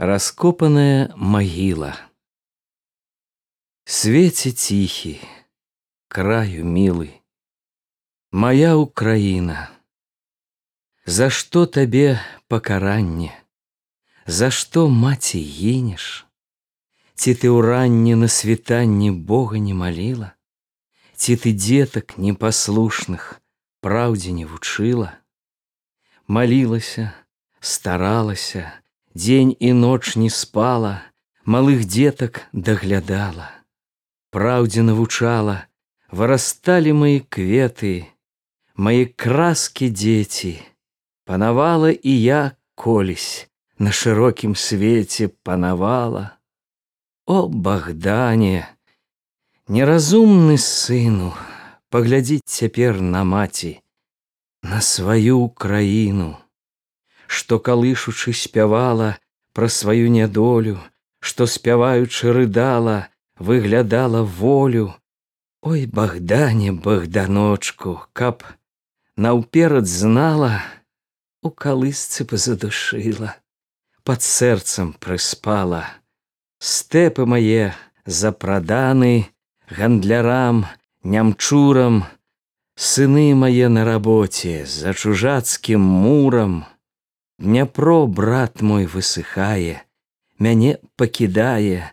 Раскопаная магіла. Свеце ціхі, краю мілы, Мая Украіна, За што табе пакаранне, За што маці гінеш? Ці ты ўранне на світанні Бога не маліла? Ці ты дзетак непаслушных праўдзе не вучыла? Малілася, старалася, Дзень і ноч не спала, малых дзетак даглядала. Праўдзе навучала, вырасталі мои кветы, мои краскі дзеці, панавала і я колись на шырокім свеце панавала. О Богдане, неразумны сыну, паглядзіць цяпер на маці, на сваю краіну што калышучы спявала пра сваю нядолю, што спяваючы рыдала, выглядала волю. Ой богдане богданочку, каб наўперад знала, у калысцы позадушыла, под сэрцам прыспала. Стэпы мае запраданы гандлярам, нямчурам, сыны мае на рабоце за чужацкім мурам, Дняпро, брат мой высыхае, мяне пакідае,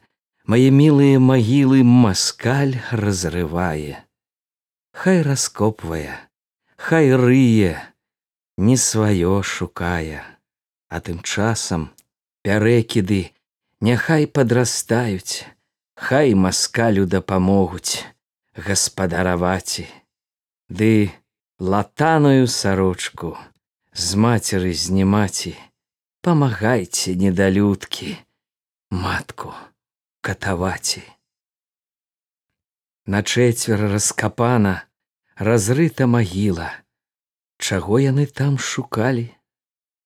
Мае мілыя магілы маскаль разрывае. Хай раскопвае, хай рые, не сваё шукае, А тым часам пярэкіды няхай падрастаюць, Хай маскалю дапамогуць гаспадараваці, Ды латаную сарочку, з мацеры знімаці, памагайце недалюдкі, матку катаваці. На чэцвер раскапана, разрыта магіла, Чаго яны там шукалі,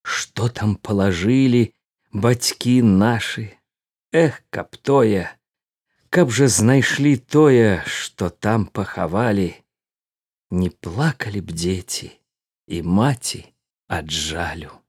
Што там палажылі бацькі нашы, Эх, каб тое, каб жа знайшлі тое, што там пахавалі, Не плакалі б дзеці і маці, ад жалю.